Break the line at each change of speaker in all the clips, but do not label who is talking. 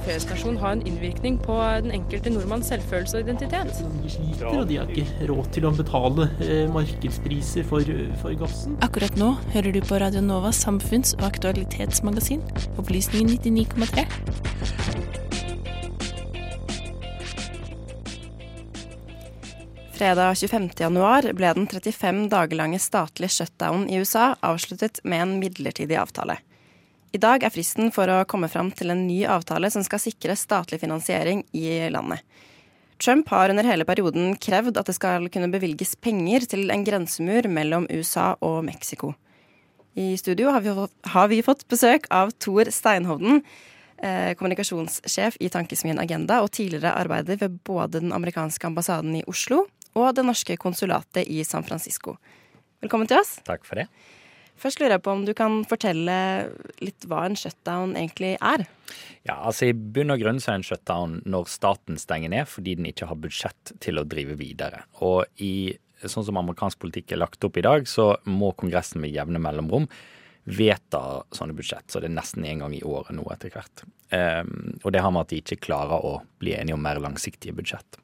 En P-stasjon ha en innvirkning på den enkelte nordmanns selvfølelse og identitet?
De sliter, og de har ikke råd til å betale eh, markedspriser for, for gassen.
Akkurat nå hører du på Radio Novas samfunns- og aktualitetsmagasin, Opplysningen 99,3.
Fredag 25. januar ble den 35 dager lange statlige shutdown i USA avsluttet med en midlertidig avtale. I dag er fristen for å komme fram til en ny avtale som skal sikre statlig finansiering i landet. Trump har under hele perioden krevd at det skal kunne bevilges penger til en grensemur mellom USA og Mexico. I studio har vi, har vi fått besøk av Tor Steinhovden, eh, kommunikasjonssjef i Tankesmien Agenda og tidligere arbeider ved både den amerikanske ambassaden i Oslo og det norske konsulatet i San Francisco. Velkommen til oss.
Takk for det.
Først lurer jeg på om du kan fortelle litt hva en shutdown egentlig er?
Ja, altså I bunn og grunn så er en shutdown når staten stenger ned fordi den ikke har budsjett til å drive videre. Og i sånn som amerikansk politikk er lagt opp i dag, så må Kongressen med jevne mellomrom vedta sånne budsjett. Så det er nesten én gang i året nå etter hvert. Um, og det har med at de ikke klarer å bli enige om mer langsiktige budsjett.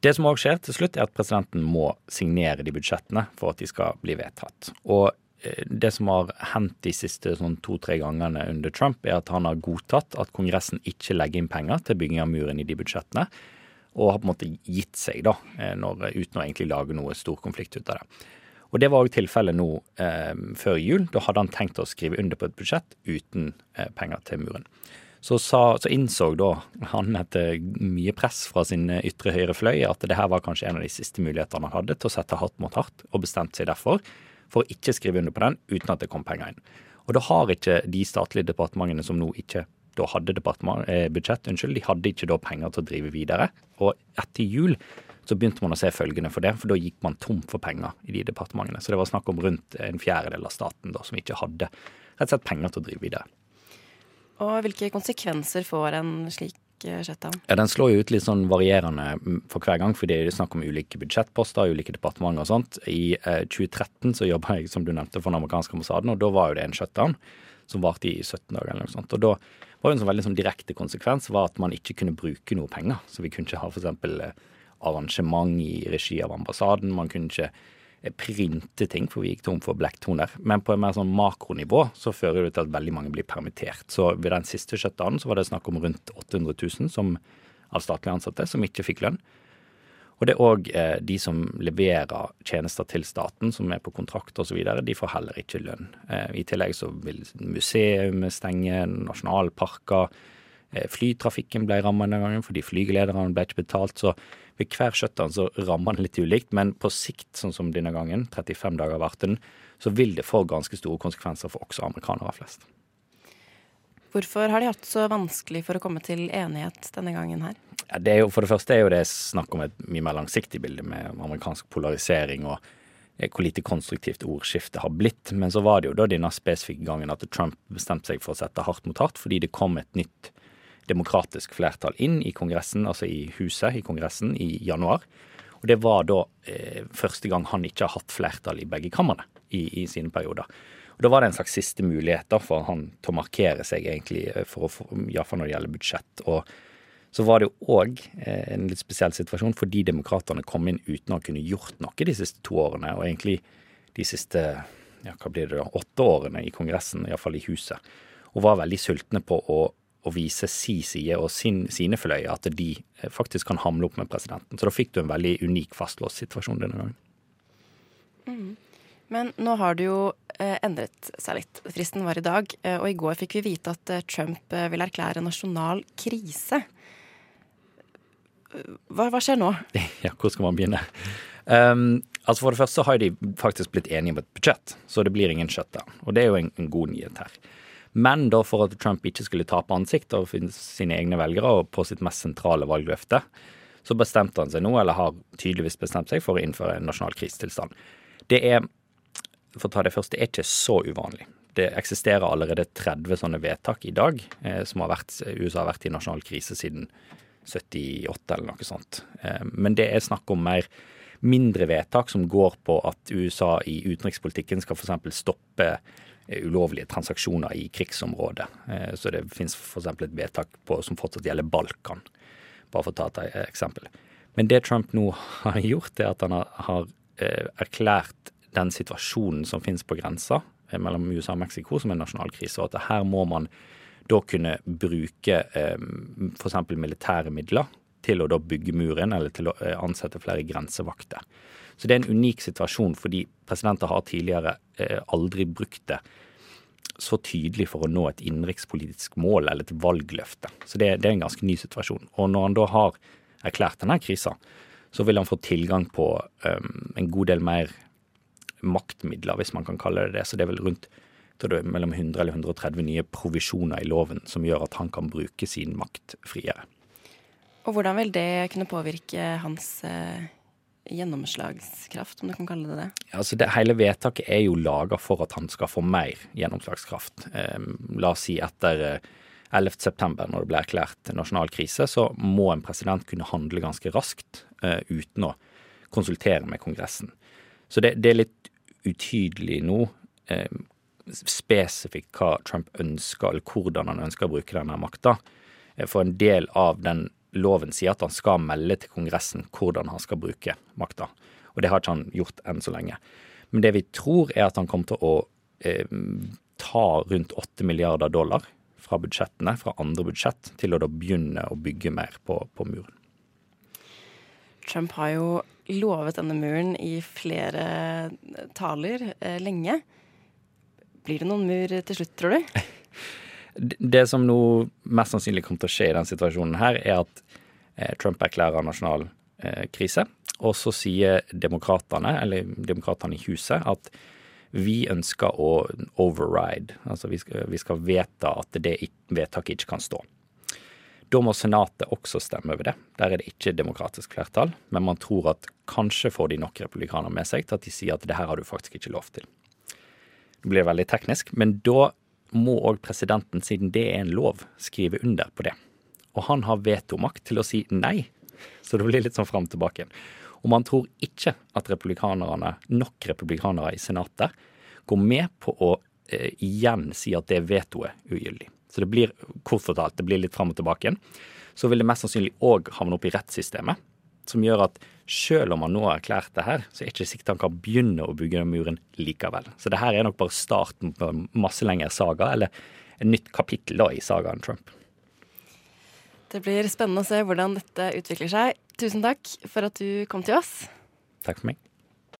Det som òg skjer til slutt, er at presidenten må signere de budsjettene for at de skal bli vedtatt. Og det som har hendt de siste sånn to-tre gangene under Trump, er at han har godtatt at Kongressen ikke legger inn penger til bygging av muren i de budsjettene, og har på en måte gitt seg, da, når, uten å egentlig lage noe stor konflikt ut av det. Og Det var òg tilfellet nå eh, før jul. Da hadde han tenkt å skrive under på et budsjett uten eh, penger til muren. Så, sa, så, innså da han etter mye press fra sin ytre høyre fløy at det her var kanskje en av de siste mulighetene han hadde til å sette hardt mot hardt, og bestemte seg derfor for å ikke skrive under på den uten at det kom penger inn. Og da har ikke de statlige departementene som nå ikke da hadde eh, budsjett, unnskyld, de hadde ikke da penger til å drive videre. Og etter jul så begynte man å se følgene for det, for da gikk man tom for penger i de departementene. Så det var snakk om rundt en fjerdedel av staten da som ikke hadde rett og slett penger til å drive videre.
Og hvilke konsekvenser får en slik shutdown?
Ja, Den slår jo ut litt sånn varierende for hver gang, fordi det er snakk om ulike budsjettposter, ulike departementer og sånt. I eh, 2013 så jobba jeg, som du nevnte, for den amerikanske ambassaden, og da var jo det en shutdown som varte i 17 dager eller noe sånt. Og da var jo en sånn veldig sånn direkte konsekvens var at man ikke kunne bruke noe penger. Så vi kunne ikke ha f.eks. arrangement i regi av ambassaden. Man kunne ikke printe ting, for vi gikk tom for blacktoner. Men på et mer sånn makronivå så fører det til at veldig mange blir permittert. Så ved den siste shutdownen så var det snakk om rundt 800 000 som, av statlige ansatte som ikke fikk lønn. Og det er òg eh, de som leverer tjenester til staten, som er på kontrakt osv., de får heller ikke lønn. Eh, I tillegg så vil museum stenge, nasjonalparker. Eh, flytrafikken ble rammet denne gangen fordi flygelederne ble ikke betalt. Så ved hver shutdown så rammer den litt ulikt, men på sikt, sånn som denne gangen, 35 dager varte den, så vil det få ganske store konsekvenser for også amerikanere flest.
Hvorfor har de hatt så vanskelig for å komme til enighet denne gangen her?
Ja, det er jo, for det første er jo det snakk om et mye mer langsiktig bilde med amerikansk polarisering og hvor lite konstruktivt ordskiftet har blitt. Men så var det jo da denne spesifikke gangen at Trump bestemte seg for å sette hardt mot hardt, fordi det kom et nytt demokratisk flertall inn i Kongressen, altså i huset i Kongressen, i januar. Og det var da eh, første gang han ikke har hatt flertall i begge kamrene i, i, sine perioder. Og Da var det en slags siste mulighet da, for han til å markere seg, egentlig, for å, iallfall når det gjelder budsjett. og så var det jo òg eh, en litt spesiell situasjon fordi demokratene kom inn uten å kunne gjort noe de siste to årene, og egentlig de siste ja, hva blir det da, åtte årene i Kongressen, iallfall i huset, og var veldig sultne på å, å vise si side og sin, sine fløyer, at de eh, faktisk kan hamle opp med presidenten. Så da fikk du en veldig unik fastlåst situasjon denne gangen.
Mm. Men nå har det jo eh, endret seg litt. Fristen var i dag, eh, og i går fikk vi vite at Trump vil erklære nasjonal krise. Hva, hva, skjer nå?
Ja, hvor skal man begynne? Um, altså For det første så har de faktisk blitt enige om et budsjett, så det blir ingen shutdown. Og det er jo en, en god nyhet her. Men da for at Trump ikke skulle tape ansikt overfor sine egne velgere og på sitt mest sentrale valgløfte, så bestemte han seg nå, eller har tydeligvis bestemt seg, for å innføre en nasjonal krisetilstand. Det er for å ta det først, det er ikke så uvanlig. Det eksisterer allerede 30 sånne vedtak i dag, eh, som har vært, USA har vært i nasjonal krise siden 78 eller noe sånt. Eh, men det er snakk om mer mindre vedtak som går på at USA i utenrikspolitikken skal f.eks. stoppe eh, ulovlige transaksjoner i krigsområdet. Eh, så det finnes f.eks. et vedtak på, som fortsatt gjelder Balkan, bare for å ta et eksempel. Men det Trump nå har gjort, er at han har, erklært den situasjonen som finnes på grensa mellom USA og Mexico som en nasjonal krise, og at her må man da kunne bruke eh, f.eks. militære midler til å da bygge muren, eller til å eh, ansette flere grensevakter. Så det er en unik situasjon, fordi presidenter har tidligere eh, aldri brukt det så tydelig for å nå et innenrikspolitisk mål eller et valgløfte. Så det, det, er en ganske ny situasjon. Og når han da har erklært denne krisa, så vil han få tilgang på um, en god del mer maktmidler, hvis man kan kalle det det. Så det er vel rundt det, mellom 100 eller 130 nye provisjoner i loven som gjør at han kan bruke sin makt friere.
Og hvordan vil det kunne påvirke hans eh, gjennomslagskraft, om du kan kalle det det?
Altså det Hele vedtaket er jo laga for at han skal få mer gjennomslagskraft. Eh, la oss si etter eh, 11.9, når det ble erklært nasjonal krise, så må en president kunne handle ganske raskt eh, uten å konsultere med Kongressen. Så det, det er litt utydelig nå eh, spesifikt hva Trump ønsker, eller hvordan han ønsker å bruke denne makta. Eh, for en del av den loven sier at han skal melde til Kongressen hvordan han skal bruke makta. Og det har ikke han gjort enn så lenge. Men det vi tror, er at han kommer til å eh, ta rundt 8 milliarder dollar fra budsjettene, fra andre budsjett, til å da begynne å bygge mer på, på muren.
Trump har jo lovet denne muren i flere taler eh, lenge. Blir det noen mur til slutt, tror du?
Det som nå mest sannsynlig kommer til å skje i denne situasjonen her, er at eh, Trump erklærer nasjonal eh, krise. Og så sier demokratene, eller demokratene i huset, at vi ønsker å override. Altså vi skal, vi skal vedta at det vedtaket ikke kan stå. Da må Senatet også stemme over det. Der er det ikke demokratisk flertall, men man tror at kanskje får de nok republikanere med seg til at de sier at det her har du faktisk ikke lov til. Det blir veldig teknisk, men da må òg presidenten, siden det er en lov, skrive under på det. Og han har vetomakt til å si nei, så det blir litt sånn fram tilbake. Og man tror ikke at republikanerne, nok republikanere i Senatet går med på å eh, igjen si at det vetoet er ugyldig. Så det blir kort fortalt, det blir litt fram og tilbake igjen. Så vil det mest sannsynlig òg havne opp i rettssystemet, som gjør at selv om han nå har erklært det her, så er det ikke sikkert han kan begynne å bygge den muren likevel. Så det her er nok bare starten på en masse lengre saga, eller et nytt kapittel da i sagaen Trump.
Det blir spennende å se hvordan dette utvikler seg. Tusen takk for at du kom til oss.
Takk for meg.